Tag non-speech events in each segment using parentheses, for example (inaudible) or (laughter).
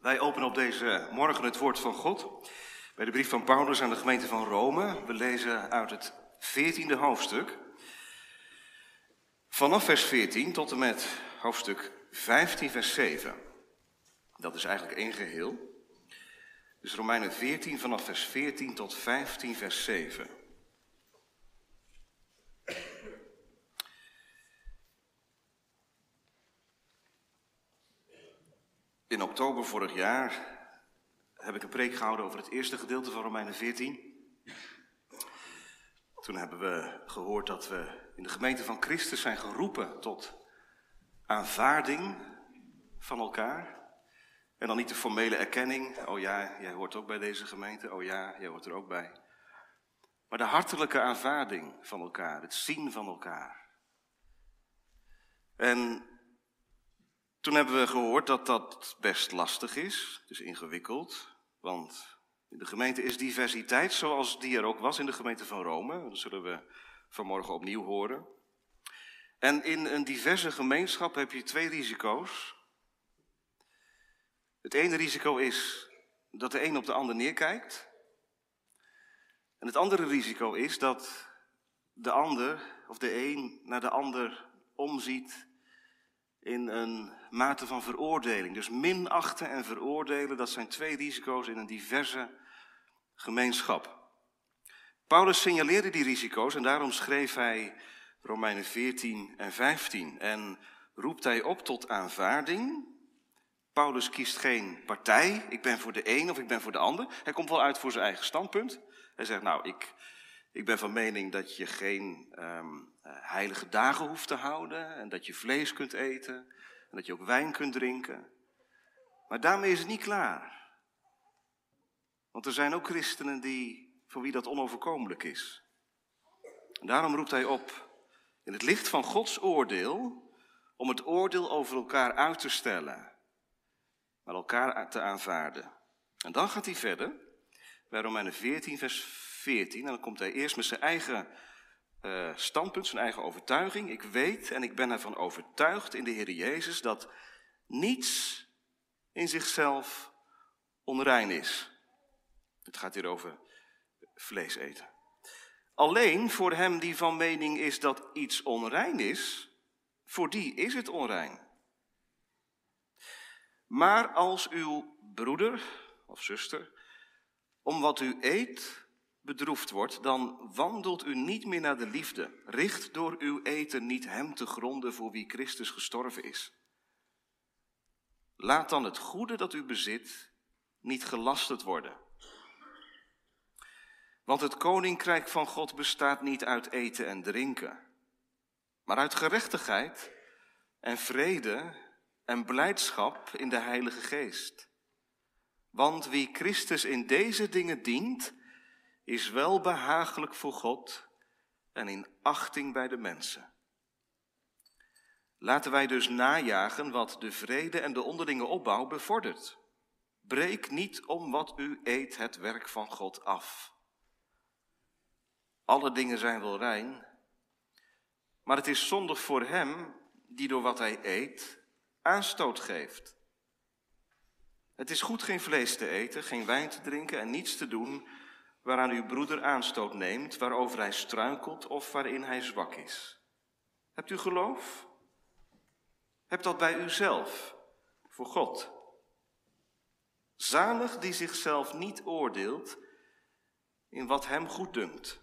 Wij openen op deze morgen het woord van God bij de brief van Paulus aan de gemeente van Rome. We lezen uit het 14e hoofdstuk. Vanaf vers 14 tot en met hoofdstuk 15, vers 7. Dat is eigenlijk één geheel. Dus Romeinen 14 vanaf vers 14 tot 15, vers 7. In oktober vorig jaar heb ik een preek gehouden over het eerste gedeelte van Romeinen 14. Toen hebben we gehoord dat we in de gemeente van Christus zijn geroepen tot aanvaarding van elkaar. En dan niet de formele erkenning, oh ja, jij hoort ook bij deze gemeente, oh ja, jij hoort er ook bij. Maar de hartelijke aanvaarding van elkaar, het zien van elkaar. En toen hebben we gehoord dat dat best lastig is, is ingewikkeld, want in de gemeente is diversiteit zoals die er ook was in de gemeente van Rome. Dat zullen we vanmorgen opnieuw horen. En in een diverse gemeenschap heb je twee risico's. Het ene risico is dat de een op de ander neerkijkt. En het andere risico is dat de ander of de een naar de ander omziet in een mate van veroordeling. Dus minachten en veroordelen, dat zijn twee risico's in een diverse gemeenschap. Paulus signaleerde die risico's en daarom schreef hij Romeinen 14 en 15 en roept hij op tot aanvaarding. Paulus kiest geen partij, ik ben voor de een of ik ben voor de ander. Hij komt wel uit voor zijn eigen standpunt. Hij zegt, nou, ik, ik ben van mening dat je geen um, heilige dagen hoeft te houden en dat je vlees kunt eten en dat je ook wijn kunt drinken. Maar daarmee is het niet klaar. Want er zijn ook christenen die, voor wie dat onoverkomelijk is. Daarom roept hij op, in het licht van Gods oordeel, om het oordeel over elkaar uit te stellen, maar elkaar te aanvaarden. En dan gaat hij verder, bij Romeinen 14, vers 14, en dan komt hij eerst met zijn eigen uh, standpunt, zijn eigen overtuiging. Ik weet en ik ben ervan overtuigd in de Heer Jezus dat niets in zichzelf onrein is. Het gaat hier over vlees eten. Alleen voor hem die van mening is dat iets onrein is, voor die is het onrein. Maar als uw broeder of zuster om wat u eet bedroefd wordt, dan wandelt u niet meer naar de liefde. Richt door uw eten niet hem te gronden voor wie Christus gestorven is. Laat dan het goede dat u bezit niet gelasterd worden. Want het koninkrijk van God bestaat niet uit eten en drinken, maar uit gerechtigheid en vrede en blijdschap in de Heilige Geest. Want wie Christus in deze dingen dient, is wel behagelijk voor God en in achting bij de mensen. Laten wij dus najagen wat de vrede en de onderlinge opbouw bevordert. Breek niet om wat u eet het werk van God af. Alle dingen zijn wel rein, maar het is zondig voor hem die door wat hij eet aanstoot geeft. Het is goed geen vlees te eten, geen wijn te drinken en niets te doen waaraan uw broeder aanstoot neemt, waarover hij struikelt of waarin hij zwak is. Hebt u geloof? Heb dat bij uzelf, voor God. Zalig die zichzelf niet oordeelt in wat hem goed dunkt.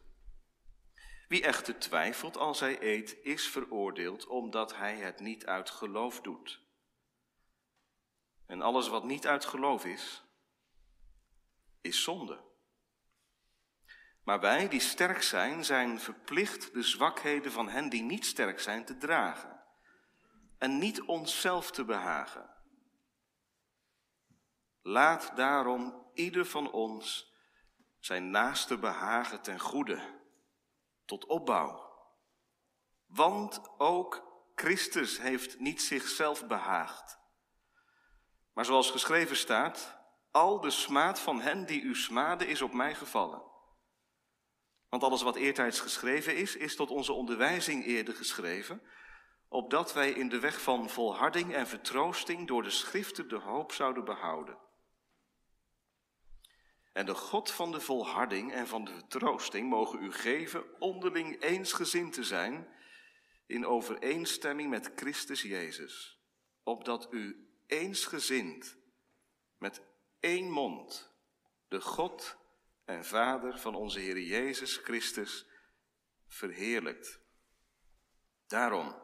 Wie echter twijfelt als hij eet, is veroordeeld omdat hij het niet uit geloof doet. En alles wat niet uit geloof is, is zonde. Maar wij die sterk zijn, zijn verplicht de zwakheden van hen die niet sterk zijn te dragen. En niet onszelf te behagen. Laat daarom ieder van ons zijn naaste behagen ten goede, tot opbouw. Want ook Christus heeft niet zichzelf behaagd. Maar zoals geschreven staat, al de smaad van hen die u smaden is op mij gevallen. Want alles wat eertijds geschreven is, is tot onze onderwijzing eerder geschreven, opdat wij in de weg van volharding en vertroosting door de schriften de hoop zouden behouden. En de God van de volharding en van de vertroosting mogen u geven onderling eensgezind te zijn in overeenstemming met Christus Jezus, opdat u eensgezind met één mond de God en Vader van onze Heer Jezus Christus verheerlijkt. Daarom,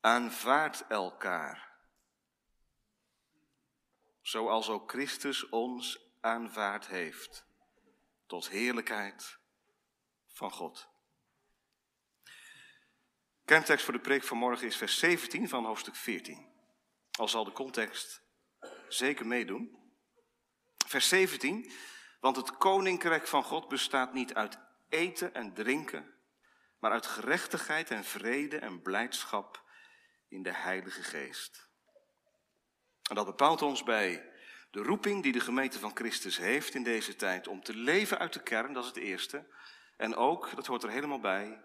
aanvaard elkaar, zoals ook Christus ons aanvaard heeft, tot heerlijkheid van God. Kerntekst voor de preek van morgen is vers 17 van hoofdstuk 14. Al zal de context zeker meedoen. Vers 17, want het koninkrijk van God bestaat niet uit eten en drinken, maar uit gerechtigheid en vrede en blijdschap in de Heilige Geest. En dat bepaalt ons bij de roeping die de gemeente van Christus heeft in deze tijd om te leven uit de kern, dat is het eerste. En ook, dat hoort er helemaal bij,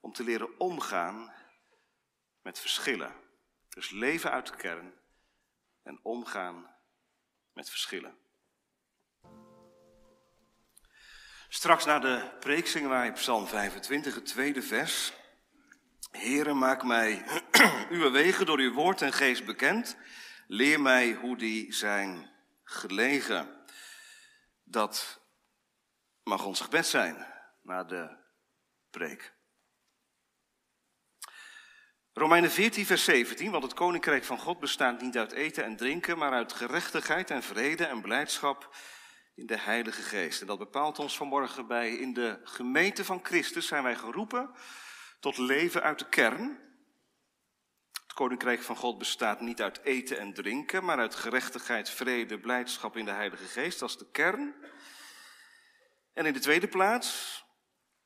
om te leren omgaan met verschillen. Dus leven uit de kern en omgaan met verschillen. Straks na de preek zingen wij Psalm 25, het tweede vers. Heere, maak mij (clears throat) uw wegen door uw woord en geest bekend. Leer mij hoe die zijn gelegen. Dat mag ons gebed zijn na de preek. Romeinen 14, vers 17, want het koninkrijk van God bestaat niet uit eten en drinken, maar uit gerechtigheid en vrede en blijdschap in de Heilige Geest. En dat bepaalt ons vanmorgen bij in de gemeente van Christus zijn wij geroepen tot leven uit de kern. Het koninkrijk van God bestaat niet uit eten en drinken, maar uit gerechtigheid, vrede, blijdschap in de Heilige Geest. Dat is de kern. En in de tweede plaats,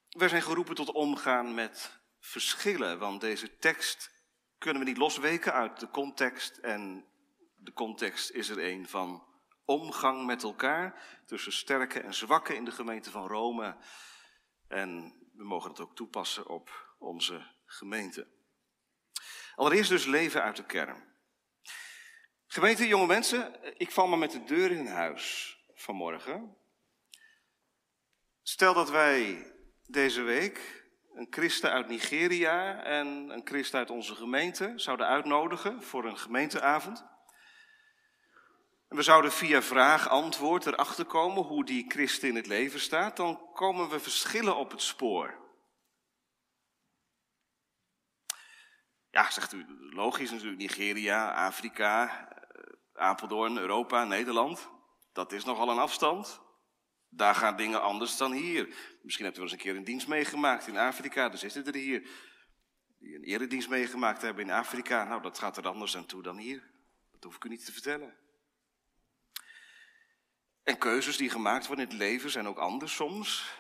wij zijn geroepen tot omgaan met verschillen, want deze tekst kunnen we niet losweken uit de context. En de context is er een van omgang met elkaar tussen sterke en zwakke in de gemeente van Rome. En we mogen het ook toepassen op onze gemeente. Allereerst dus leven uit de kern. Gemeente, jonge mensen, ik val maar met de deur in huis vanmorgen. Stel dat wij deze week een christen uit Nigeria en een christen uit onze gemeente zouden uitnodigen voor een gemeenteavond. En we zouden via vraag-antwoord erachter komen hoe die christen in het leven staat, dan komen we verschillen op het spoor. Ja, zegt u, logisch natuurlijk, Nigeria, Afrika, eh, Apeldoorn, Europa, Nederland. Dat is nogal een afstand. Daar gaan dingen anders dan hier. Misschien hebt u wel eens een keer een dienst meegemaakt in Afrika. Er zitten er hier die een eredienst meegemaakt hebben in Afrika. Nou, dat gaat er anders aan toe dan hier. Dat hoef ik u niet te vertellen. En keuzes die gemaakt worden in het leven zijn ook anders soms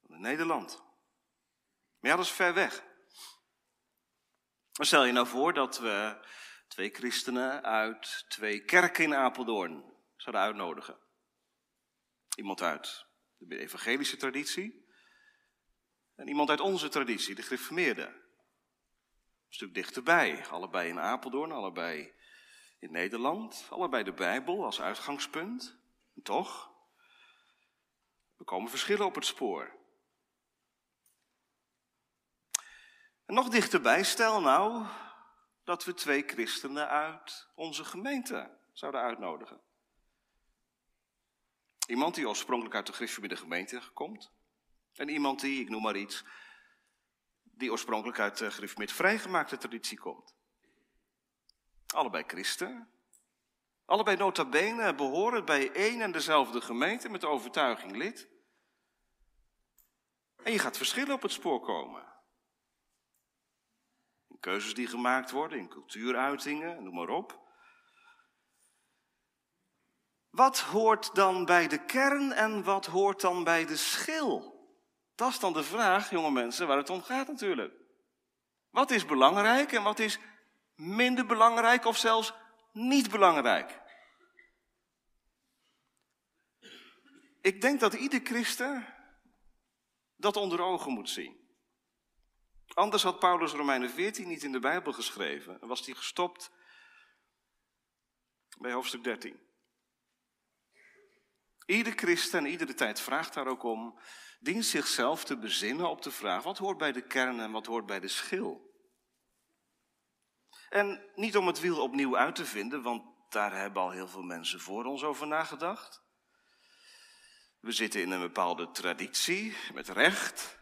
dan in Nederland. Maar ja, dat is ver weg. Stel je nou voor dat we twee christenen uit twee kerken in Apeldoorn zouden uitnodigen. Iemand uit de evangelische traditie en iemand uit onze traditie, de gereformeerde. Een stuk dichterbij, allebei in Apeldoorn, allebei in Nederland, allebei de Bijbel als uitgangspunt. Toch? Er komen verschillen op het spoor. En nog dichterbij, stel nou dat we twee christenen uit onze gemeente zouden uitnodigen. Iemand die oorspronkelijk uit de gereformeerde gemeente komt. En iemand die, ik noem maar iets, die oorspronkelijk uit de gereformeerd vrijgemaakte traditie komt. Allebei christen, Allebei nota bene behoren bij één en dezelfde gemeente met overtuiging lid. En je gaat verschillen op het spoor komen. In keuzes die gemaakt worden, in cultuuruitingen, noem maar op. Wat hoort dan bij de kern en wat hoort dan bij de schil? Dat is dan de vraag, jonge mensen, waar het om gaat natuurlijk. Wat is belangrijk en wat is minder belangrijk of zelfs niet belangrijk. Ik denk dat ieder christen dat onder ogen moet zien. Anders had Paulus Romeinen 14 niet in de Bijbel geschreven en was hij gestopt bij hoofdstuk 13. Ieder christen en iedere tijd vraagt daar ook om, dient zichzelf te bezinnen op de vraag, wat hoort bij de kern en wat hoort bij de schil? En niet om het wiel opnieuw uit te vinden, want daar hebben al heel veel mensen voor ons over nagedacht. We zitten in een bepaalde traditie met recht.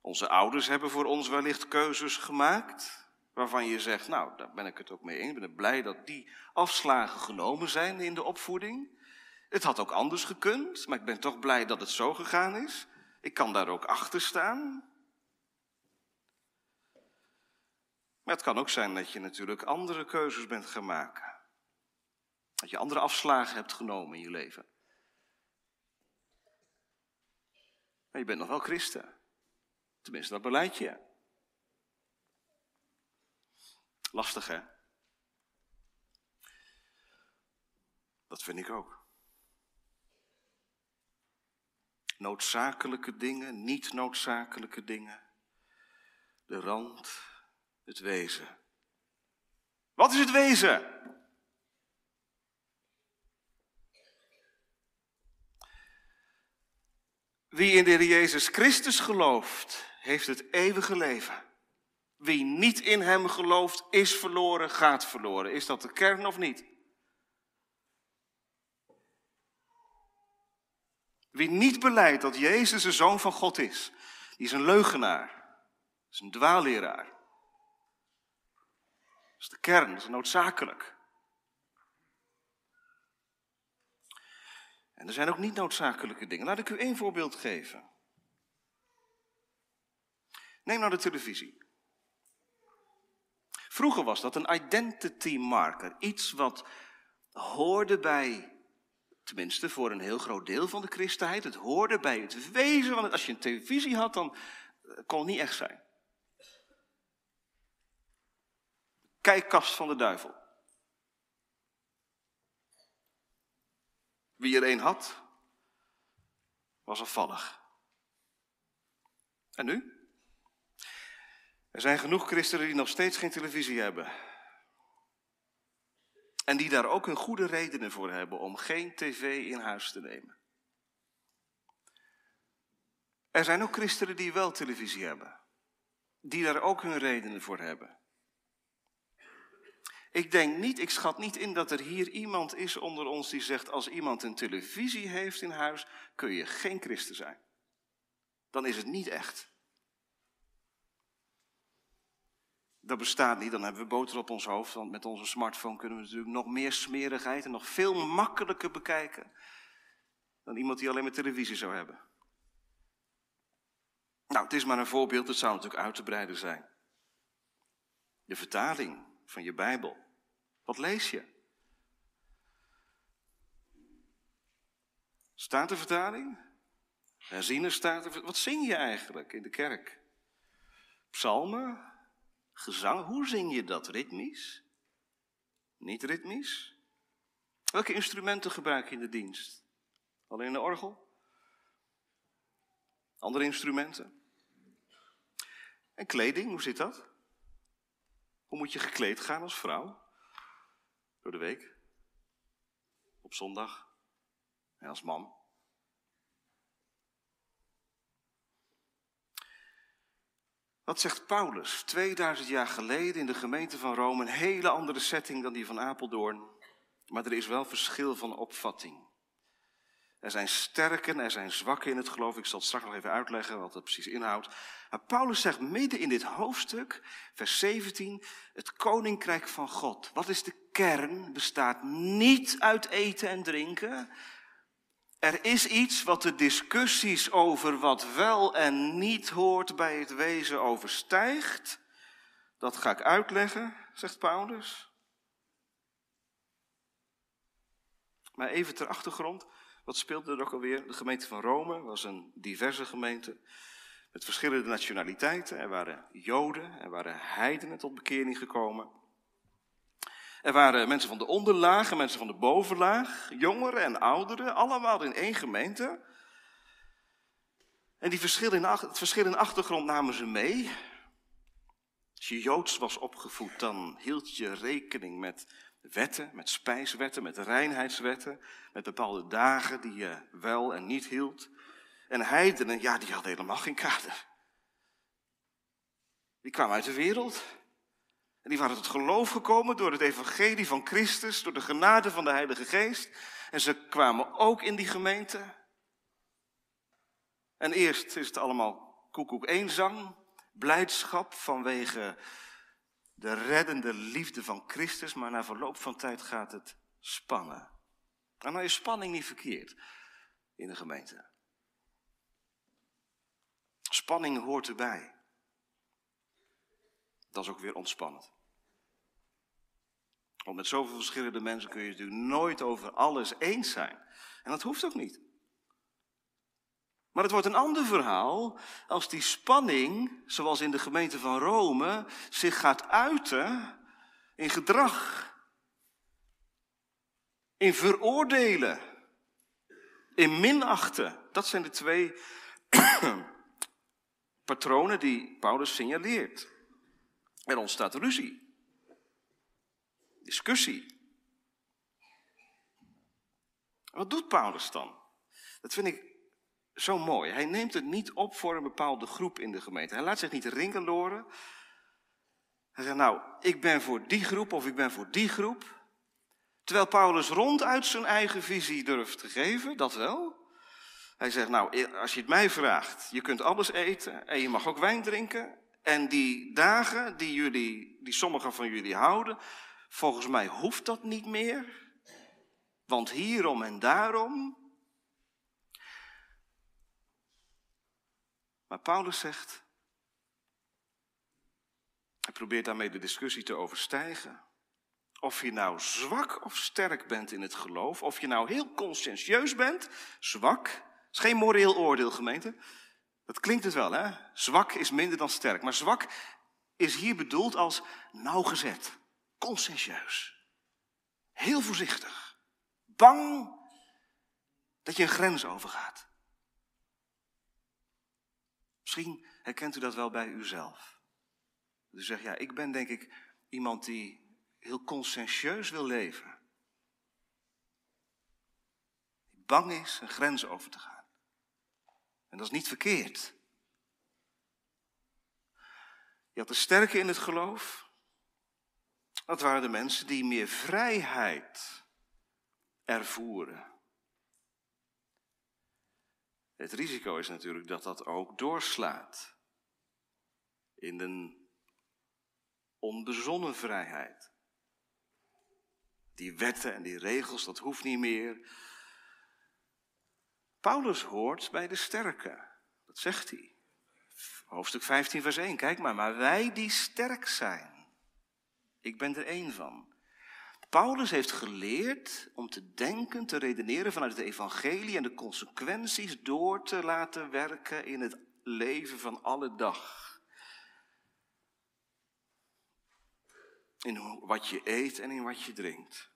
Onze ouders hebben voor ons wellicht keuzes gemaakt, waarvan je zegt, nou, daar ben ik het ook mee eens. Ik ben blij dat die afslagen genomen zijn in de opvoeding. Het had ook anders gekund, maar ik ben toch blij dat het zo gegaan is. Ik kan daar ook achter staan. Maar het kan ook zijn dat je natuurlijk andere keuzes bent gaan maken. Dat je andere afslagen hebt genomen in je leven. Maar je bent nog wel christen. Tenminste, dat beleid je. Lastig hè? Dat vind ik ook. Noodzakelijke dingen, niet noodzakelijke dingen. De rand, het wezen. Wat is het wezen? Wie in de Heer Jezus Christus gelooft, heeft het eeuwige leven. Wie niet in Hem gelooft, is verloren, gaat verloren. Is dat de kern of niet? Wie niet beleidt dat Jezus de Zoon van God is, die is een leugenaar, is een dwaalleraar. Dat is de kern, dat is noodzakelijk. En er zijn ook niet noodzakelijke dingen. Laat ik u één voorbeeld geven. Neem nou de televisie. Vroeger was dat een identity marker. Iets wat hoorde bij, tenminste voor een heel groot deel van de christenheid, het hoorde bij het wezen. Want als je een televisie had, dan eh, kon het niet echt zijn. Kijkkast van de duivel. Wie er een had, was afvallig. En nu? Er zijn genoeg christenen die nog steeds geen televisie hebben. En die daar ook een goede redenen voor hebben om geen tv in huis te nemen. Er zijn ook christenen die wel televisie hebben. Die daar ook hun redenen voor hebben. Ik denk niet, ik schat niet in dat er hier iemand is onder ons die zegt: als iemand een televisie heeft in huis, kun je geen christen zijn. Dan is het niet echt. Dat bestaat niet, dan hebben we boter op ons hoofd, want met onze smartphone kunnen we natuurlijk nog meer smerigheid en nog veel makkelijker bekijken dan iemand die alleen maar televisie zou hebben. Nou, het is maar een voorbeeld, het zou natuurlijk uit te breiden zijn. De vertaling van je Bijbel. Wat lees je? Staat de vertaling? Herziene staat er. Wat zing je eigenlijk in de kerk? Psalmen? Gezang? Hoe zing je dat? Ritmisch? Niet ritmisch? Welke instrumenten gebruik je in de dienst? Alleen de orgel? Andere instrumenten? En kleding, hoe zit dat? Hoe moet je gekleed gaan als vrouw? Door de week? Op zondag? En als man? Wat zegt Paulus? 2000 jaar geleden in de gemeente van Rome, een hele andere setting dan die van Apeldoorn. Maar er is wel verschil van opvatting. Er zijn sterken, er zijn zwakken in het geloof. Ik zal het straks nog even uitleggen wat dat precies inhoudt. Maar Paulus zegt midden in dit hoofdstuk, vers 17, het koninkrijk van God. Wat is de kern? Bestaat niet uit eten en drinken. Er is iets wat de discussies over wat wel en niet hoort bij het wezen overstijgt. Dat ga ik uitleggen, zegt Paulus. Maar even ter achtergrond. Wat speelde er ook alweer? De gemeente van Rome was een diverse gemeente met verschillende nationaliteiten. Er waren Joden, er waren heidenen tot bekering gekomen. Er waren mensen van de onderlaag en mensen van de bovenlaag, jongeren en ouderen, allemaal in één gemeente. En die verschillen in, het verschil in achtergrond namen ze mee. Als je joods was opgevoed, dan hield je rekening met wetten, met spijswetten, met reinheidswetten, met bepaalde dagen die je wel en niet hield. En heidenen, ja, die hadden helemaal geen kader. Die kwamen uit de wereld. En die waren tot geloof gekomen door het evangelie van Christus, door de genade van de Heilige Geest. En ze kwamen ook in die gemeente. En eerst is het allemaal koekoek eenzang, blijdschap vanwege de reddende liefde van Christus, maar na verloop van tijd gaat het spannen. En nou is spanning niet verkeerd in de gemeente. Spanning hoort erbij. Dat is ook weer ontspannend. Want met zoveel verschillende mensen kun je natuurlijk nooit over alles eens zijn. En dat hoeft ook niet. Maar het wordt een ander verhaal als die spanning, zoals in de gemeente van Rome, zich gaat uiten in gedrag, in veroordelen, in minachten. Dat zijn de twee (clears throat) patronen die Paulus signaleert. Er ontstaat ruzie, discussie. Wat doet Paulus dan? Dat vind ik zo mooi. Hij neemt het niet op voor een bepaalde groep in de gemeente. Hij laat zich niet ringeloren. Hij zegt, nou, ik ben voor die groep of ik ben voor die groep. Terwijl Paulus ronduit zijn eigen visie durft te geven, dat wel. Hij zegt, nou, als je het mij vraagt, je kunt alles eten en je mag ook wijn drinken. En die dagen die jullie, die sommigen van jullie houden, volgens mij hoeft dat niet meer. Want hierom en daarom Maar Paulus zegt, hij probeert daarmee de discussie te overstijgen. Of je nou zwak of sterk bent in het geloof, of je nou heel conscientieus bent, zwak, is geen moreel oordeel gemeente. Dat klinkt het wel, hè? Zwak is minder dan sterk. Maar zwak is hier bedoeld als nauwgezet, conscientieus, heel voorzichtig, bang dat je een grens overgaat. Misschien herkent u dat wel bij uzelf. U zegt, ja, ik ben denk ik iemand die heel conscientieus wil leven. Die bang is een grens over te gaan. En dat is niet verkeerd. Je had de sterke in het geloof. Dat waren de mensen die meer vrijheid ervoeren. Het risico is natuurlijk dat dat ook doorslaat in een onbezonnen vrijheid. Die wetten en die regels, dat hoeft niet meer. Paulus hoort bij de sterke. Dat zegt hij. Hoofdstuk 15, vers 1. Kijk maar, maar wij die sterk zijn. Ik ben er één van. Paulus heeft geleerd om te denken, te redeneren vanuit het evangelie en de consequenties door te laten werken in het leven van alle dag. In wat je eet en in wat je drinkt.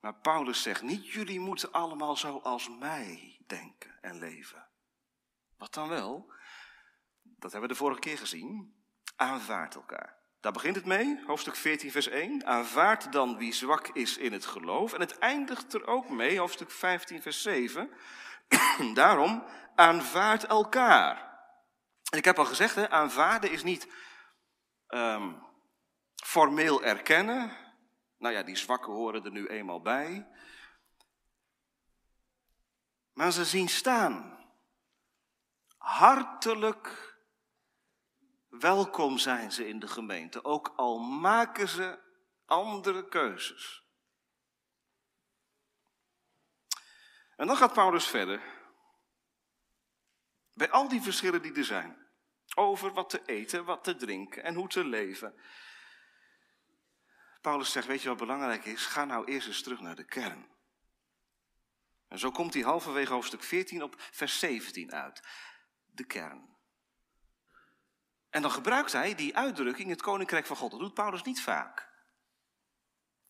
Maar Paulus zegt niet, jullie moeten allemaal zoals mij denken en leven. Wat dan wel? Dat hebben we de vorige keer gezien. Aanvaard elkaar. Daar begint het mee, hoofdstuk 14, vers 1. Aanvaard dan wie zwak is in het geloof. En het eindigt er ook mee, hoofdstuk 15, vers 7. (clears throat) Daarom, aanvaard elkaar. En ik heb al gezegd, hè, aanvaarden is niet um, formeel erkennen. Nou ja, die zwakken horen er nu eenmaal bij. Maar ze zien staan. Hartelijk Welkom zijn ze in de gemeente, ook al maken ze andere keuzes. En dan gaat Paulus verder. Bij al die verschillen die er zijn. Over wat te eten, wat te drinken en hoe te leven. Paulus zegt, weet je wat belangrijk is? Ga nou eerst eens terug naar de kern. En zo komt hij halverwege hoofdstuk 14 op vers 17 uit. De kern. En dan gebruikt hij die uitdrukking, het koninkrijk van God. Dat doet Paulus niet vaak.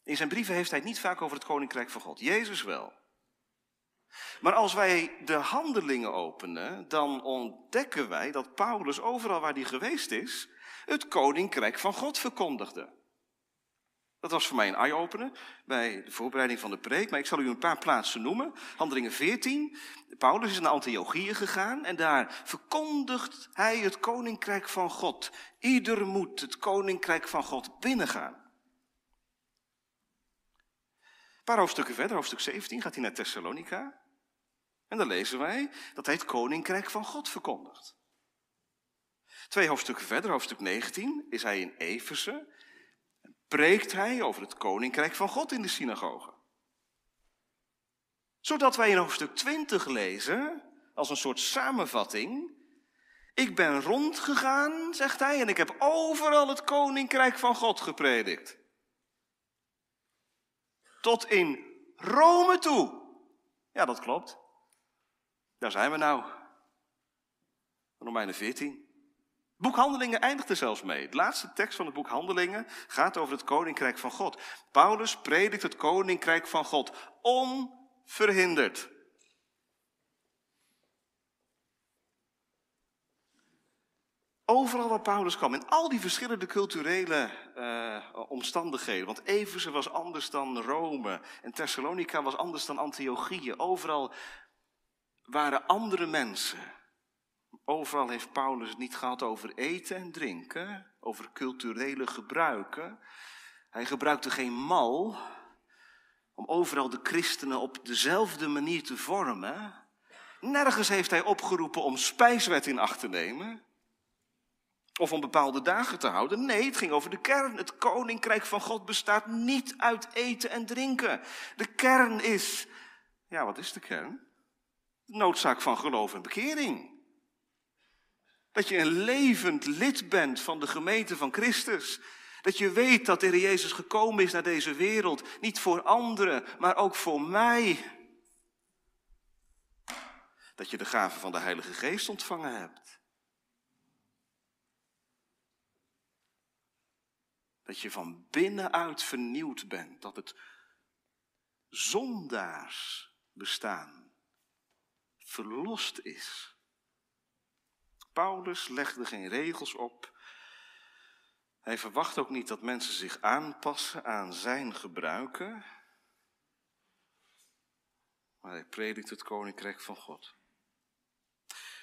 In zijn brieven heeft hij het niet vaak over het koninkrijk van God. Jezus wel. Maar als wij de handelingen openen, dan ontdekken wij dat Paulus overal waar hij geweest is, het koninkrijk van God verkondigde. Dat was voor mij een eye-opener bij de voorbereiding van de preek, maar ik zal u een paar plaatsen noemen. Handelingen 14. Paulus is naar Antiochieën gegaan en daar verkondigt hij het koninkrijk van God. Ieder moet het koninkrijk van God binnengaan. Een paar hoofdstukken verder, hoofdstuk 17, gaat hij naar Thessalonica. En dan lezen wij dat hij het koninkrijk van God verkondigt. Twee hoofdstukken verder, hoofdstuk 19, is hij in Efeze. Preekt hij over het koninkrijk van God in de synagoge. Zodat wij in hoofdstuk 20 lezen, als een soort samenvatting. Ik ben rondgegaan, zegt hij, en ik heb overal het koninkrijk van God gepredikt. Tot in Rome toe. Ja, dat klopt. Daar zijn we nou. Romeinen 14. Boek Handelingen eindigt er zelfs mee. De laatste tekst van het boek Handelingen gaat over het koninkrijk van God. Paulus predikt het koninkrijk van God onverhinderd. Overal waar Paulus kwam, in al die verschillende culturele uh, omstandigheden. Want Efeze was anders dan Rome en Thessalonica was anders dan Antiochieën. Overal waren andere mensen. Overal heeft Paulus het niet gehad over eten en drinken, over culturele gebruiken. Hij gebruikte geen mal om overal de christenen op dezelfde manier te vormen. Nergens heeft hij opgeroepen om spijswet in acht te nemen. Of om bepaalde dagen te houden. Nee, het ging over de kern. Het koninkrijk van God bestaat niet uit eten en drinken. De kern is, ja, wat is de kern? De noodzaak van geloof en bekering. Dat je een levend lid bent van de gemeente van Christus. Dat je weet dat de Heer Jezus gekomen is naar deze wereld. Niet voor anderen, maar ook voor mij. Dat je de gave van de Heilige Geest ontvangen hebt. Dat je van binnenuit vernieuwd bent. Dat het zondaars bestaan verlost is. Paulus legde geen regels op. Hij verwacht ook niet dat mensen zich aanpassen aan zijn gebruiken. Maar hij predikt het koninkrijk van God.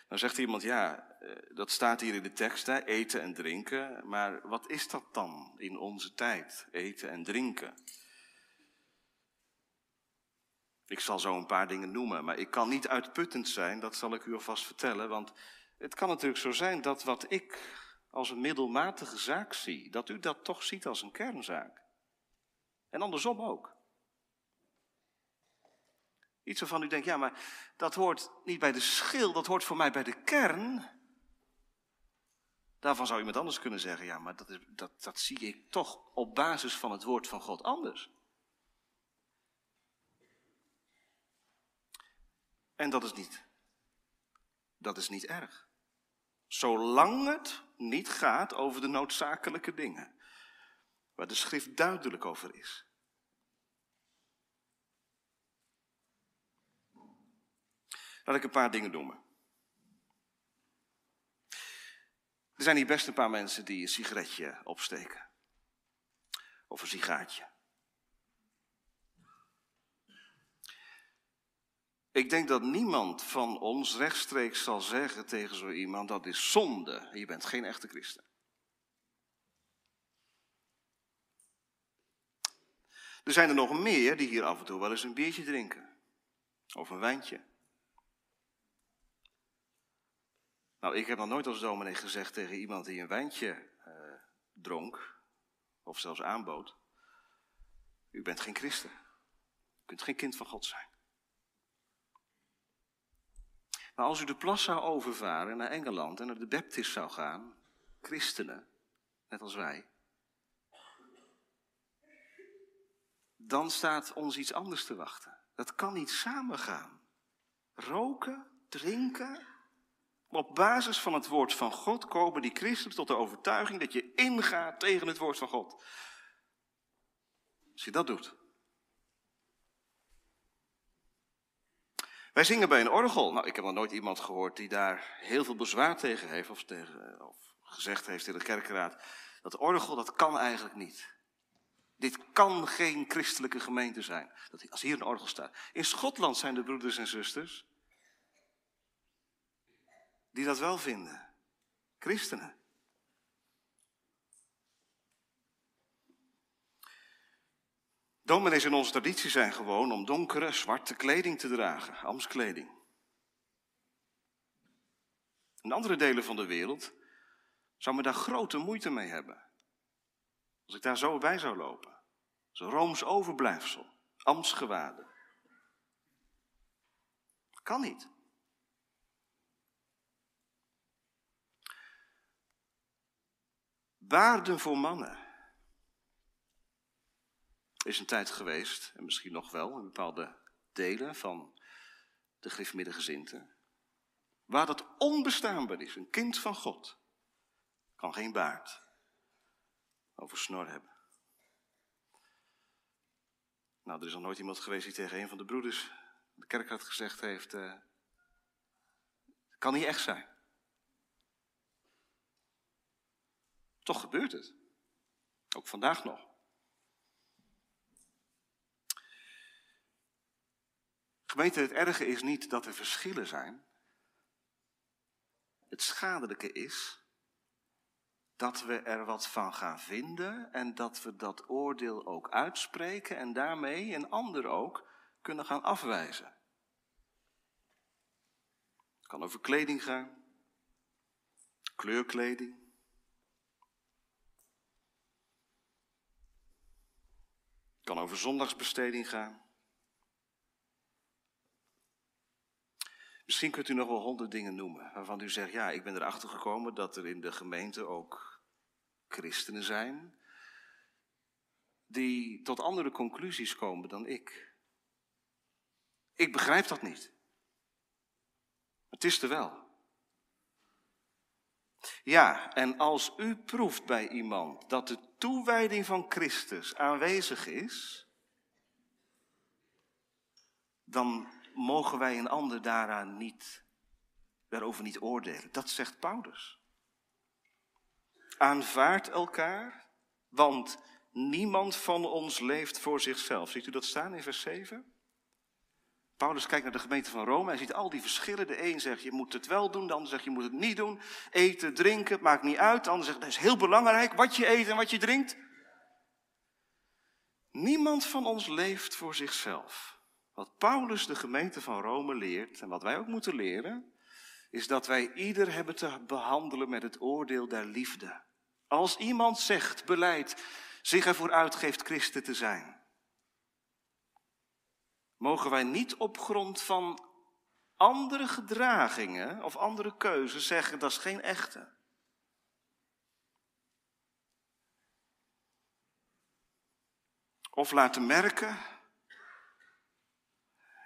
Nou zegt iemand, ja, eh, dat staat hier in de tekst, eten en drinken. Maar wat is dat dan in onze tijd, eten en drinken? Ik zal zo een paar dingen noemen, maar ik kan niet uitputtend zijn, dat zal ik u alvast vertellen. Want het kan natuurlijk zo zijn dat wat ik als een middelmatige zaak zie, dat u dat toch ziet als een kernzaak. En andersom ook. Iets waarvan u denkt, ja, maar dat hoort niet bij de schil, dat hoort voor mij bij de kern. Daarvan zou iemand anders kunnen zeggen, ja, maar dat, is, dat, dat zie ik toch op basis van het woord van God anders. En dat is niet, dat is niet erg. Zolang het niet gaat over de noodzakelijke dingen. Waar de schrift duidelijk over is. Laat ik een paar dingen noemen. Er zijn hier best een paar mensen die een sigaretje opsteken. Of een sigaartje. Ik denk dat niemand van ons rechtstreeks zal zeggen tegen zo iemand dat is zonde. Je bent geen echte christen. Er zijn er nog meer die hier af en toe wel eens een biertje drinken. Of een wijntje. Nou, ik heb nog nooit als dominee gezegd tegen iemand die een wijntje uh, dronk, of zelfs aanbood, u bent geen christen. U kunt geen kind van God zijn. Maar als u de plas zou overvaren naar Engeland en naar de Baptist zou gaan, christenen, net als wij, dan staat ons iets anders te wachten. Dat kan niet samengaan. Roken, drinken. Op basis van het woord van God komen die christenen tot de overtuiging dat je ingaat tegen het woord van God. Als je dat doet, Wij zingen bij een orgel. Nou, ik heb nog nooit iemand gehoord die daar heel veel bezwaar tegen heeft of, tegen, of gezegd heeft in de kerkraad, dat orgel, dat kan eigenlijk niet. Dit kan geen christelijke gemeente zijn, dat als hier een orgel staat. In Schotland zijn de broeders en zusters die dat wel vinden. Christenen. Dominees in onze traditie zijn gewoon om donkere, zwarte kleding te dragen, amskleding. In andere delen van de wereld zou men daar grote moeite mee hebben. Als ik daar zo bij zou lopen. Zo'n Rooms overblijfsel, ambtsgewaden. Kan niet. Waarden voor mannen is een tijd geweest, en misschien nog wel in bepaalde delen van de gereformeerde waar dat onbestaanbaar is. Een kind van God kan geen baard over snor hebben. Nou, er is nog nooit iemand geweest die tegen een van de broeders de kerk had gezegd heeft, uh, kan niet echt zijn. Toch gebeurt het. Ook vandaag nog. Gemeente, het erge is niet dat er verschillen zijn. Het schadelijke is dat we er wat van gaan vinden en dat we dat oordeel ook uitspreken en daarmee een ander ook kunnen gaan afwijzen. Het kan over kleding gaan, kleurkleding. Het kan over zondagsbesteding gaan. Misschien kunt u nog wel honderd dingen noemen waarvan u zegt, ja, ik ben erachter gekomen dat er in de gemeente ook christenen zijn die tot andere conclusies komen dan ik. Ik begrijp dat niet. Het is er wel. Ja, en als u proeft bij iemand dat de toewijding van Christus aanwezig is, dan mogen wij een ander daaraan niet, daarover niet oordelen. Dat zegt Paulus. Aanvaard elkaar, want niemand van ons leeft voor zichzelf. Ziet u dat staan in vers 7? Paulus kijkt naar de gemeente van Rome. Hij ziet al die verschillen. De een zegt je moet het wel doen, de ander zegt je moet het niet doen. Eten, drinken, maakt niet uit. De ander zegt dat is heel belangrijk wat je eet en wat je drinkt. Niemand van ons leeft voor zichzelf. Wat Paulus de gemeente van Rome leert en wat wij ook moeten leren, is dat wij ieder hebben te behandelen met het oordeel der liefde. Als iemand zegt, beleid, zich ervoor uitgeeft christen te zijn, mogen wij niet op grond van andere gedragingen of andere keuzes zeggen dat is geen echte. Of laten merken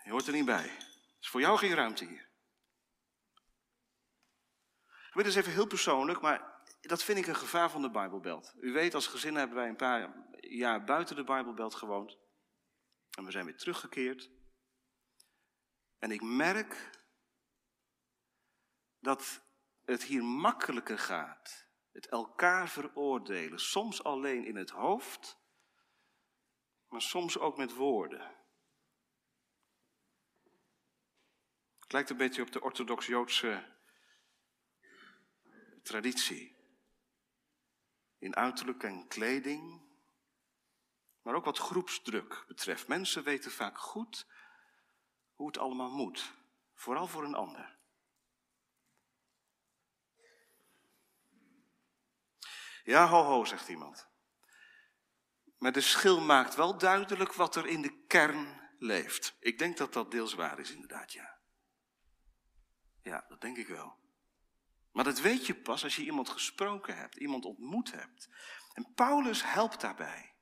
je hoort er niet bij. Er is voor jou geen ruimte hier. Ik weet eens even heel persoonlijk, maar dat vind ik een gevaar van de Bijbelbelt. U weet, als gezin hebben wij een paar jaar buiten de Bijbelbelt gewoond. En we zijn weer teruggekeerd. En ik merk dat het hier makkelijker gaat. Het elkaar veroordelen. Soms alleen in het hoofd, maar soms ook met woorden. Lijkt een beetje op de orthodox-Joodse traditie. In uiterlijk en kleding, maar ook wat groepsdruk betreft. Mensen weten vaak goed hoe het allemaal moet, vooral voor een ander. Ja, ho, ho, zegt iemand. Maar de schil maakt wel duidelijk wat er in de kern leeft. Ik denk dat dat deels waar is, inderdaad, ja. Ja, dat denk ik wel. Maar dat weet je pas als je iemand gesproken hebt, iemand ontmoet hebt. En Paulus helpt daarbij.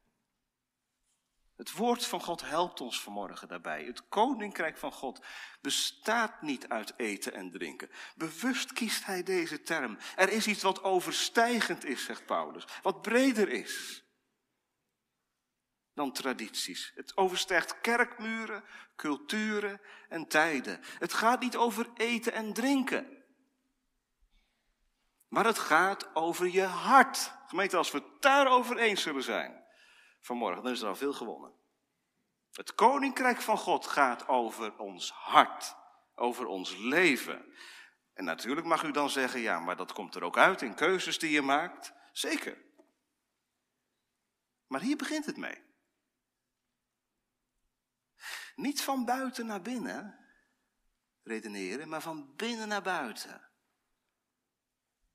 Het woord van God helpt ons vanmorgen daarbij. Het koninkrijk van God bestaat niet uit eten en drinken. Bewust kiest hij deze term. Er is iets wat overstijgend is, zegt Paulus, wat breder is dan tradities. Het overstijgt kerkmuren, culturen en tijden. Het gaat niet over eten en drinken. Maar het gaat over je hart. Gemeente, als we het daarover eens zullen zijn vanmorgen, dan is er al veel gewonnen. Het koninkrijk van God gaat over ons hart, over ons leven. En natuurlijk mag u dan zeggen, ja, maar dat komt er ook uit in keuzes die je maakt. Zeker. Maar hier begint het mee. Niet van buiten naar binnen redeneren, maar van binnen naar buiten.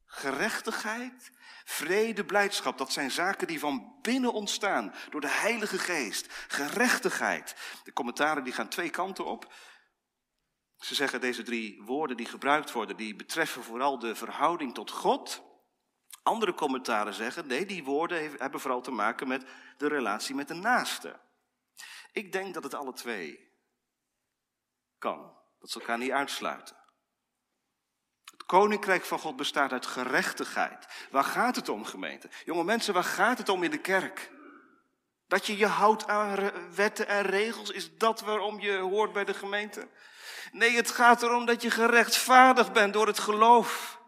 Gerechtigheid, vrede, blijdschap, dat zijn zaken die van binnen ontstaan door de Heilige Geest. Gerechtigheid. De commentaren die gaan twee kanten op. Ze zeggen deze drie woorden die gebruikt worden, die betreffen vooral de verhouding tot God. Andere commentaren zeggen, nee, die woorden hebben vooral te maken met de relatie met de naaste. Ik denk dat het alle twee kan. Dat ze elkaar niet uitsluiten. Het koninkrijk van God bestaat uit gerechtigheid. Waar gaat het om, gemeente? Jonge mensen, waar gaat het om in de kerk? Dat je je houdt aan wetten en regels, is dat waarom je hoort bij de gemeente? Nee, het gaat erom dat je gerechtvaardigd bent door het geloof.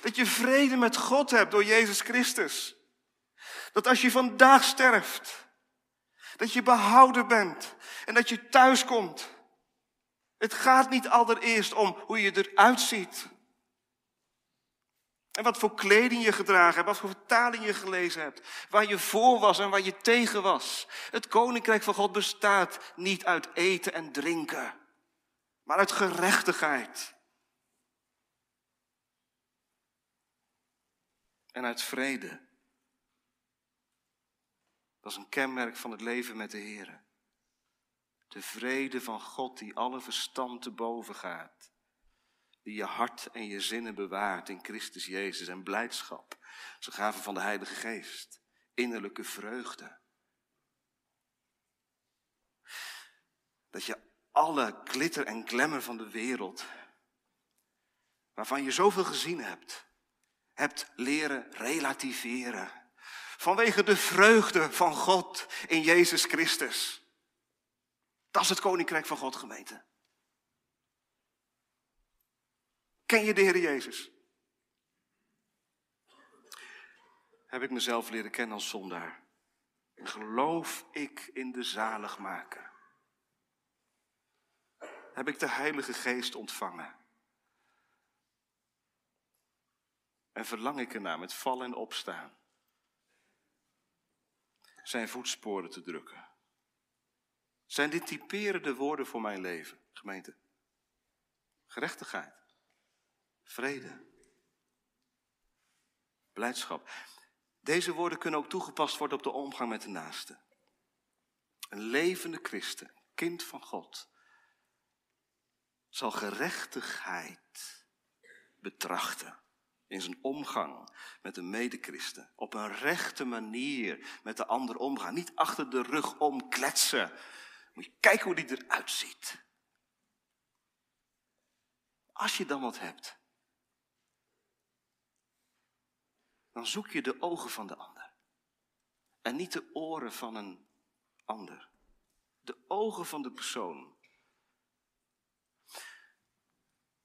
Dat je vrede met God hebt door Jezus Christus. Dat als je vandaag sterft, dat je behouden bent en dat je thuis komt. Het gaat niet allereerst om hoe je eruit ziet. En wat voor kleding je gedragen hebt, wat voor vertaling je gelezen hebt, waar je voor was en waar je tegen was. Het koninkrijk van God bestaat niet uit eten en drinken, maar uit gerechtigheid. En uit vrede. Dat is een kenmerk van het leven met de Heer. De vrede van God die alle verstand te boven gaat die je hart en je zinnen bewaart in Christus Jezus en blijdschap. Ze gaven van de Heilige Geest, innerlijke vreugde. Dat je alle glitter en glamour van de wereld, waarvan je zoveel gezien hebt, hebt leren relativeren. Vanwege de vreugde van God in Jezus Christus. Dat is het koninkrijk van God, gemeente. Ken je de Heer Jezus? Heb ik mezelf leren kennen als zondaar? Geloof ik in de zaligmaker? Heb ik de Heilige Geest ontvangen? En verlang ik ernaar met vallen en opstaan zijn voetsporen te drukken? Zijn dit typerende woorden voor mijn leven, gemeente? Gerechtigheid. Vrede. Blijdschap. Deze woorden kunnen ook toegepast worden op de omgang met de naaste. Een levende christen, kind van God, zal gerechtigheid betrachten in zijn omgang met een medechristen. Op een rechte manier met de ander omgaan. Niet achter de rug om kletsen. Moet je kijken hoe die eruit ziet. Als je dan wat hebt, dan zoek je de ogen van de ander. En niet de oren van een ander. De ogen van de persoon.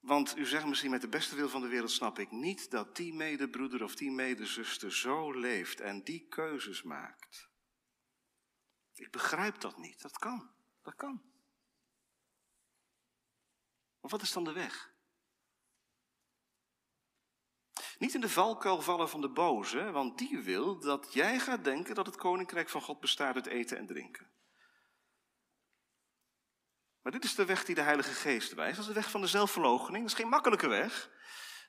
Want u zegt misschien met de beste wil van de wereld snap ik niet dat die medebroeder of die medezuster zo leeft en die keuzes maakt. Ik begrijp dat niet. Dat kan. Dat kan. Maar wat is dan de weg? Niet in de valkuil vallen van de boze, want die wil dat jij gaat denken dat het koninkrijk van God bestaat uit eten en drinken. Maar dit is de weg die de Heilige Geest wijst. Dat is de weg van de zelfverloochening. Dat is geen makkelijke weg.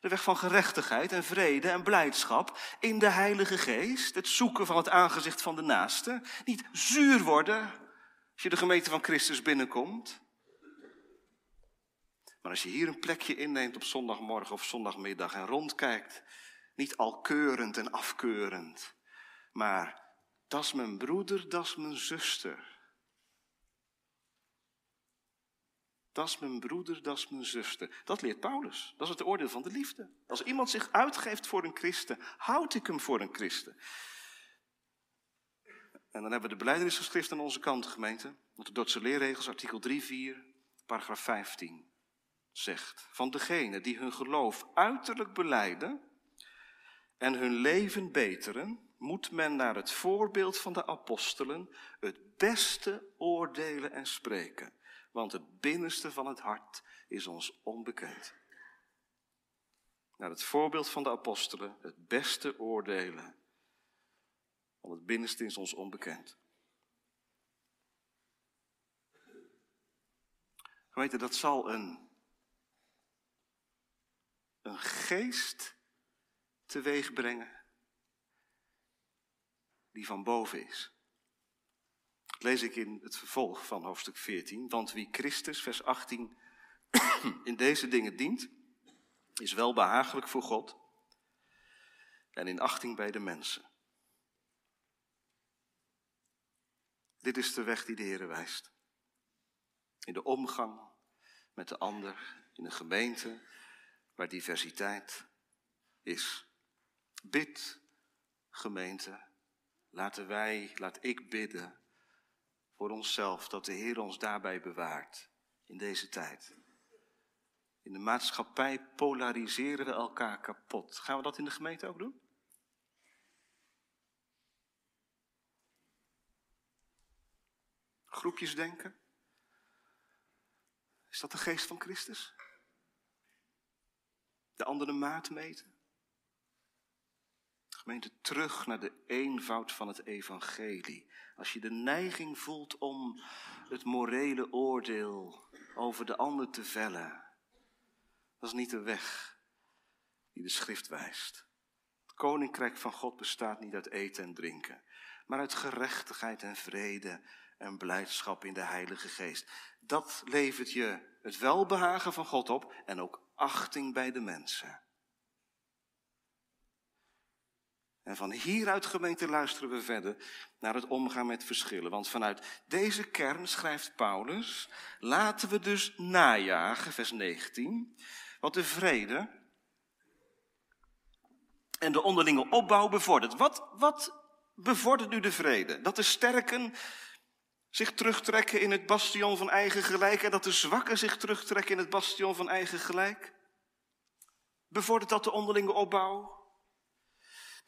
De weg van gerechtigheid en vrede en blijdschap in de Heilige Geest. Het zoeken van het aangezicht van de naaste. Niet zuur worden als je de gemeente van Christus binnenkomt. Maar als je hier een plekje inneemt op zondagmorgen of zondagmiddag en rondkijkt, niet al keurend en afkeurend, maar dat is mijn broeder, dat is mijn zuster. Dat is mijn broeder, dat is mijn zuster. Dat leert Paulus. Dat is het oordeel van de liefde. Als iemand zich uitgeeft voor een christen, houd ik hem voor een christen. En dan hebben we de beleidenisgeschrift aan onze kant, gemeente. De Dordtse leerregels, artikel 3, 4, paragraaf 15 zegt van degene die hun geloof uiterlijk beleiden, en hun leven beteren, moet men naar het voorbeeld van de apostelen het beste oordelen en spreken. Want het binnenste van het hart is ons onbekend. Naar het voorbeeld van de apostelen het beste oordelen. Want het binnenste is ons onbekend. Weet dat zal een, een geest teweeg brengen die van boven is. Lees ik in het vervolg van hoofdstuk 14. Want wie Christus, vers 18, (clears throat) in deze dingen dient, is wel behagelijk voor God en in achting bij de mensen. Dit is de weg die de Heer wijst. In de omgang met de ander, in een gemeente waar diversiteit is. Bid, gemeente, laten wij, laat ik bidden voor onszelf, dat de Heer ons daarbij bewaart in deze tijd. In de maatschappij polariseren we elkaar kapot. Gaan we dat in de gemeente ook doen? Groepjes denken? Is dat de geest van Christus? De andere maat meten? Gemeente, terug naar de eenvoud van het evangelie. Als je de neiging voelt om het morele oordeel over de ander te vellen, dat is niet de weg die de schrift wijst. Het koninkrijk van God bestaat niet uit eten en drinken, maar uit gerechtigheid en vrede en blijdschap in de Heilige Geest. Dat levert je het welbehagen van God op en ook achting bij de mensen. En van hieruit, gemeente, luisteren we verder naar het omgaan met verschillen. Want vanuit deze kern, schrijft Paulus, laten we dus najagen, vers 19, wat de vrede en de onderlinge opbouw bevordert. Wat, wat bevordert nu de vrede? Dat de sterken zich terugtrekken in het bastion van eigen gelijk en dat de zwakken zich terugtrekken in het bastion van eigen gelijk? Bevordert dat de onderlinge opbouw?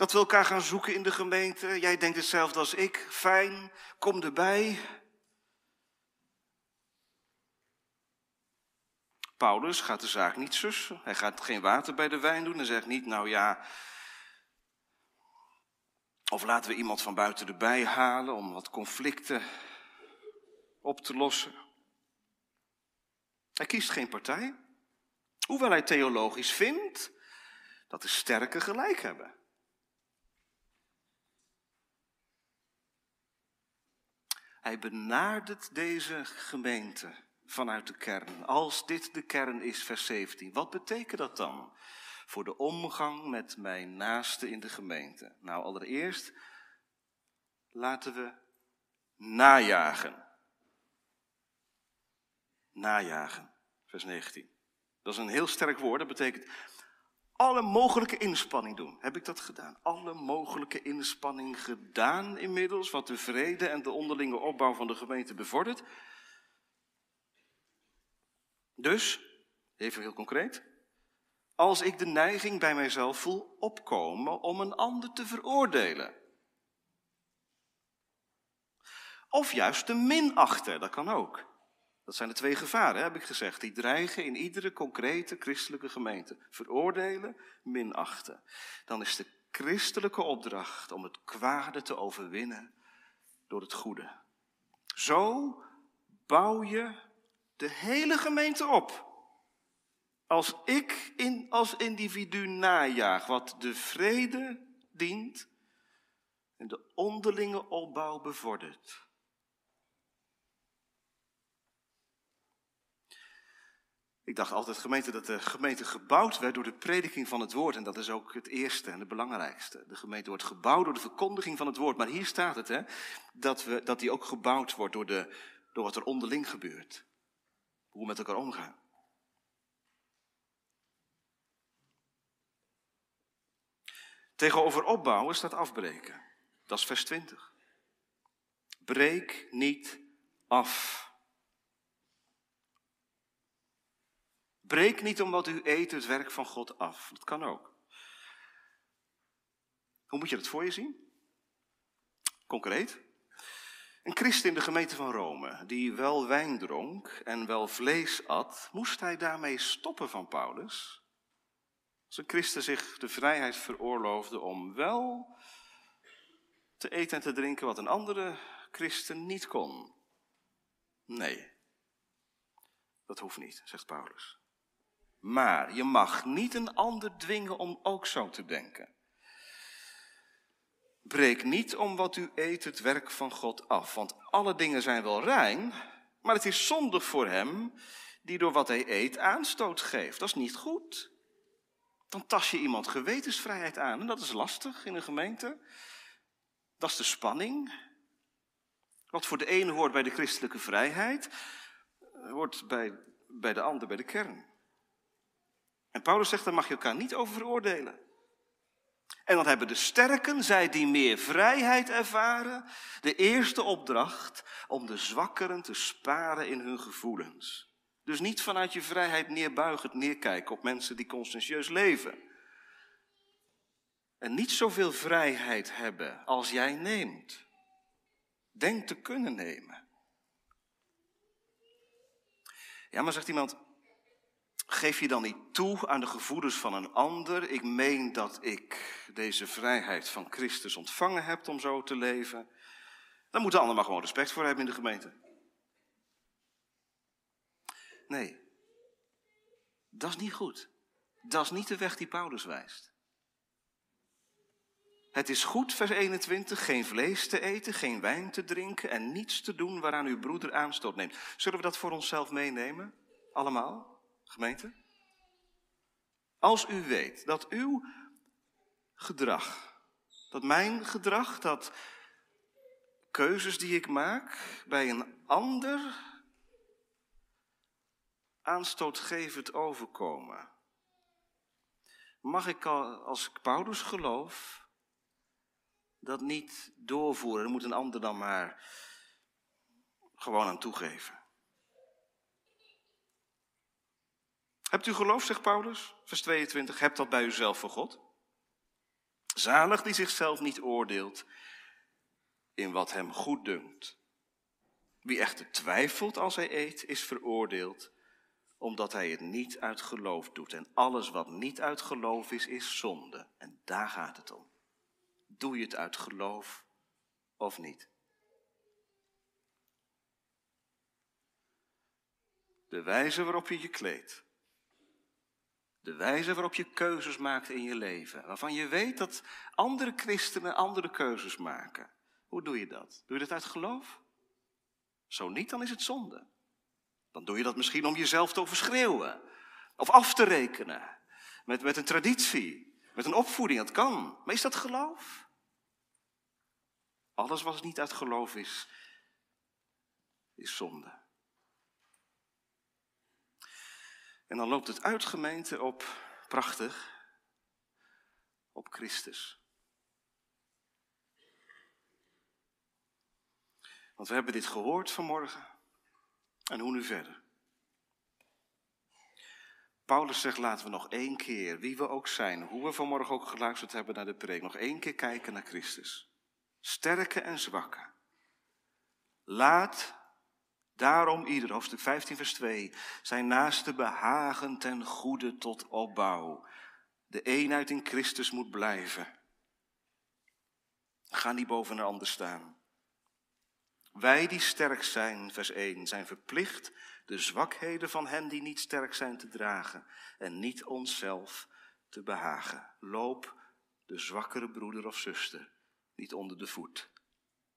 Dat we elkaar gaan zoeken in de gemeente. Jij denkt hetzelfde als ik. Fijn, kom erbij. Paulus gaat de zaak niet sussen. Hij gaat geen water bij de wijn doen. Hij zegt niet, nou ja. Of laten we iemand van buiten erbij halen om wat conflicten op te lossen. Hij kiest geen partij. Hoewel hij theologisch vindt dat de sterken gelijk hebben. Hij benadert deze gemeente vanuit de kern. Als dit de kern is, vers 17. Wat betekent dat dan voor de omgang met mijn naaste in de gemeente? Nou, allereerst laten we najagen. Najagen, vers 19. Dat is een heel sterk woord. Dat betekent alle mogelijke inspanning doen. Heb ik dat gedaan? Alle mogelijke inspanning gedaan inmiddels, wat de vrede en de onderlinge opbouw van de gemeente bevordert. Dus, even heel concreet, als ik de neiging bij mijzelf voel opkomen om een ander te veroordelen. Of juist te minachten, dat kan ook. Dat zijn de twee gevaren, heb ik gezegd, die dreigen in iedere concrete christelijke gemeente. Veroordelen, minachten. Dan is de christelijke opdracht om het kwade te overwinnen door het goede. Zo bouw je de hele gemeente op. Als ik in, als individu najaag wat de vrede dient en de onderlinge opbouw bevordert. Ik dacht altijd gemeente, dat de gemeente gebouwd werd door de prediking van het woord. En dat is ook het eerste en het belangrijkste. De gemeente wordt gebouwd door de verkondiging van het woord. Maar hier staat het, hè, dat, we, dat die ook gebouwd wordt door, de, door wat er onderling gebeurt. Hoe we met elkaar omgaan. Tegenover opbouwen staat afbreken. Dat is vers 20. Breek niet af. Breek niet omdat u eet het werk van God af. Dat kan ook. Hoe moet je dat voor je zien? Concreet. Een christen in de gemeente van Rome, die wel wijn dronk en wel vlees at, moest hij daarmee stoppen van Paulus? Als een christen zich de vrijheid veroorloofde om wel te eten en te drinken wat een andere christen niet kon. Nee, dat hoeft niet, zegt Paulus. Maar je mag niet een ander dwingen om ook zo te denken. Breek niet om wat u eet het werk van God af, want alle dingen zijn wel rein, maar het is zondig voor hem die door wat hij eet aanstoot geeft. Dat is niet goed. Dan tas je iemand gewetensvrijheid aan en dat is lastig in een gemeente. Dat is de spanning. Wat voor de ene hoort bij de christelijke vrijheid, hoort bij, bij de ander bij de kern. En Paulus zegt, daar mag je elkaar niet over veroordelen. En dan hebben de sterken, zij die meer vrijheid ervaren, de eerste opdracht om de zwakkeren te sparen in hun gevoelens. Dus niet vanuit je vrijheid neerbuigend neerkijken op mensen die conscientieus leven. En niet zoveel vrijheid hebben als jij neemt. Denk te kunnen nemen. Ja, maar zegt iemand, geef je dan niet toe aan de gevoelens van een ander? Ik meen dat ik deze vrijheid van Christus ontvangen heb om zo te leven. Dan moet de ander maar gewoon respect voor hebben in de gemeente. Nee, dat is niet goed. Dat is niet de weg die Paulus wijst. Het is goed, vers 21, geen vlees te eten, geen wijn te drinken en niets te doen waaraan uw broeder aanstoot neemt. Zullen we dat voor onszelf meenemen? Allemaal, gemeente? Als u weet dat uw gedrag, dat mijn gedrag, dat keuzes die ik maak bij een ander aanstootgevend overkomen. Mag ik als Paulus geloof dat niet doorvoeren. Dan moet een ander dan maar gewoon aan toegeven. Hebt u geloof, zegt Paulus, vers 22, hebt dat bij uzelf voor God? Zalig die zichzelf niet oordeelt in wat hem goed dunkt. Wie echter twijfelt als hij eet, is veroordeeld, omdat hij het niet uit geloof doet. En alles wat niet uit geloof is, is zonde. En daar gaat het om. Doe je het uit geloof of niet? De wijze waarop je je kleedt. De wijze waarop je keuzes maakt in je leven. Waarvan je weet dat andere christenen andere keuzes maken. Hoe doe je dat? Doe je dat uit geloof? Zo niet, dan is het zonde. Dan doe je dat misschien om jezelf te overschreeuwen. Of af te rekenen. Met, met een traditie. Met een opvoeding. Dat kan. Maar is dat geloof? Alles wat niet uit geloof is, is zonde. En dan loopt het uit gemeente op, prachtig, op Christus. Want we hebben dit gehoord vanmorgen. En hoe nu verder? Paulus zegt, laten we nog één keer, wie we ook zijn, hoe we vanmorgen ook geluisterd hebben naar de preek, nog één keer kijken naar Christus sterke en zwakke. Laat daarom ieder, hoofdstuk 15, vers 2, zijn naaste behagen ten goede tot opbouw. De eenheid in Christus moet blijven. Ga niet boven een ander staan. Wij die sterk zijn, vers 1, zijn verplicht de zwakheden van hen die niet sterk zijn te dragen en niet onszelf te behagen. Loop de zwakkere broeder of zuster niet onder de voet.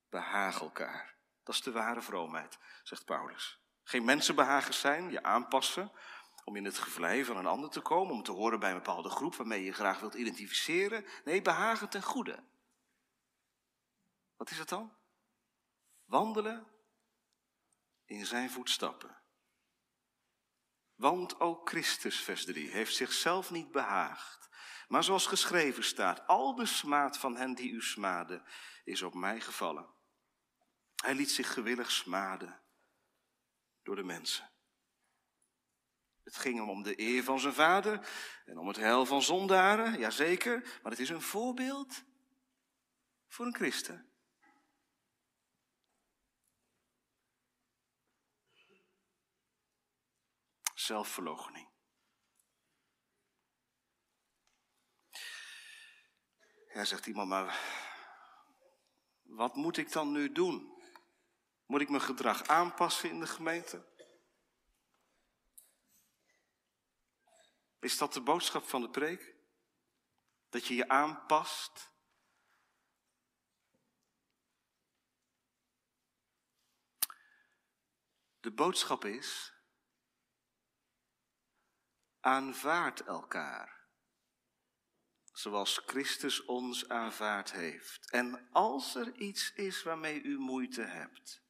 Behaag elkaar. Dat is de ware vroomheid, zegt Paulus. Geen mensenbehagers zijn, je aanpassen om in het gevlei van een ander te komen, om te horen bij een bepaalde groep waarmee je graag wilt identificeren. Nee, behagen ten goede. Wat is het dan? Wandelen in zijn voetstappen. Want ook Christus, vers 3, heeft zichzelf niet behaagd maar zoals geschreven staat, al de smaad van hen die u smaden, is op mij gevallen. Hij liet zich gewillig smaden door de mensen. Het ging hem om de eer van zijn vader en om het heil van zondaren, jazeker, maar het is een voorbeeld voor een christen? Zelfverloochening. Ja, zegt iemand, maar wat moet ik dan nu doen? Moet ik mijn gedrag aanpassen in de gemeente? Is dat de boodschap van de preek? Dat je je aanpast? De boodschap is, aanvaard elkaar, zoals Christus ons aanvaard heeft. En als er iets is waarmee u moeite hebt,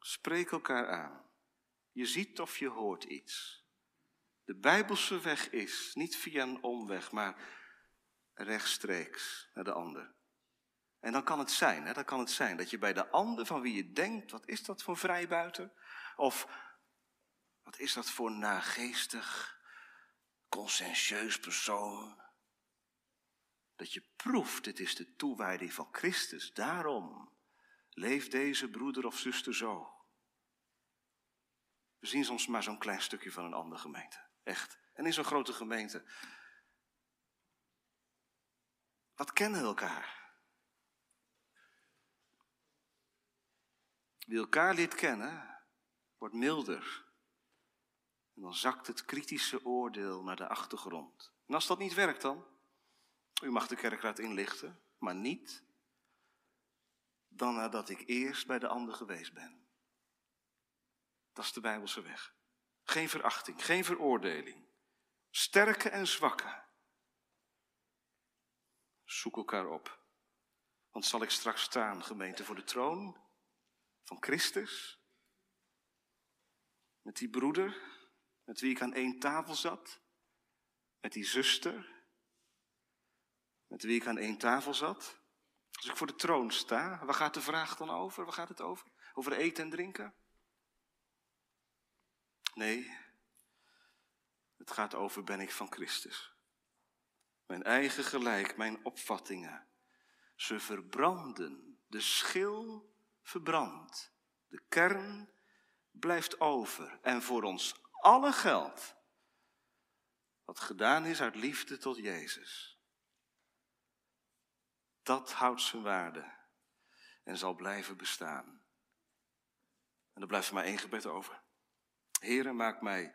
spreek elkaar aan. Je ziet of je hoort iets de Bijbelse weg is, niet via een omweg, maar rechtstreeks naar de ander. En dan kan het zijn, hè, dan kan het zijn dat je bij de ander van wie je denkt, wat is dat voor vrijbuiter? Of wat is dat voor nageestig, conscientieus persoon? Dat je proeft, dit is de toewijding van Christus. Daarom leeft deze broeder of zuster zo. We zien soms maar zo'n klein stukje van een andere gemeente. Echt. En in zo'n grote gemeente. Wat kennen elkaar? Wie elkaar leert kennen, wordt milder. En dan zakt het kritische oordeel naar de achtergrond. En als dat niet werkt dan, u mag de kerkraad inlichten, maar niet dan nadat ik eerst bij de ander geweest ben. Dat is de Bijbelse weg. Geen verachting, geen veroordeling. Sterke en zwakke. Zoek elkaar op. Want zal ik straks staan, gemeente, voor de troon van Christus? Met die broeder, met wie ik aan één tafel zat? Met die zuster, met wie ik aan één tafel zat? Als ik voor de troon sta, waar gaat de vraag dan over? Waar gaat het over? Over eten en drinken? Nee, het gaat over ben ik van Christus. Mijn eigen gelijk, mijn opvattingen. Ze verbranden. De schil verbrandt. De kern blijft over. En voor ons alle geldt wat gedaan is uit liefde tot Jezus. Dat houdt zijn waarde en zal blijven bestaan. En er blijft er maar één gebed over. Heere, maak mij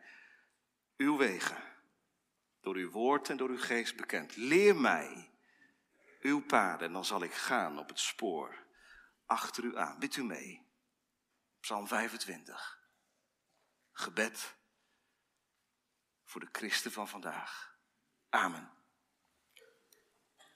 uw wegen door uw woord en door uw geest bekend. Leer mij uw paden en dan zal ik gaan op het spoor achter u aan. Bid u mee. Psalm 25. Gebed voor de christen van vandaag. Amen.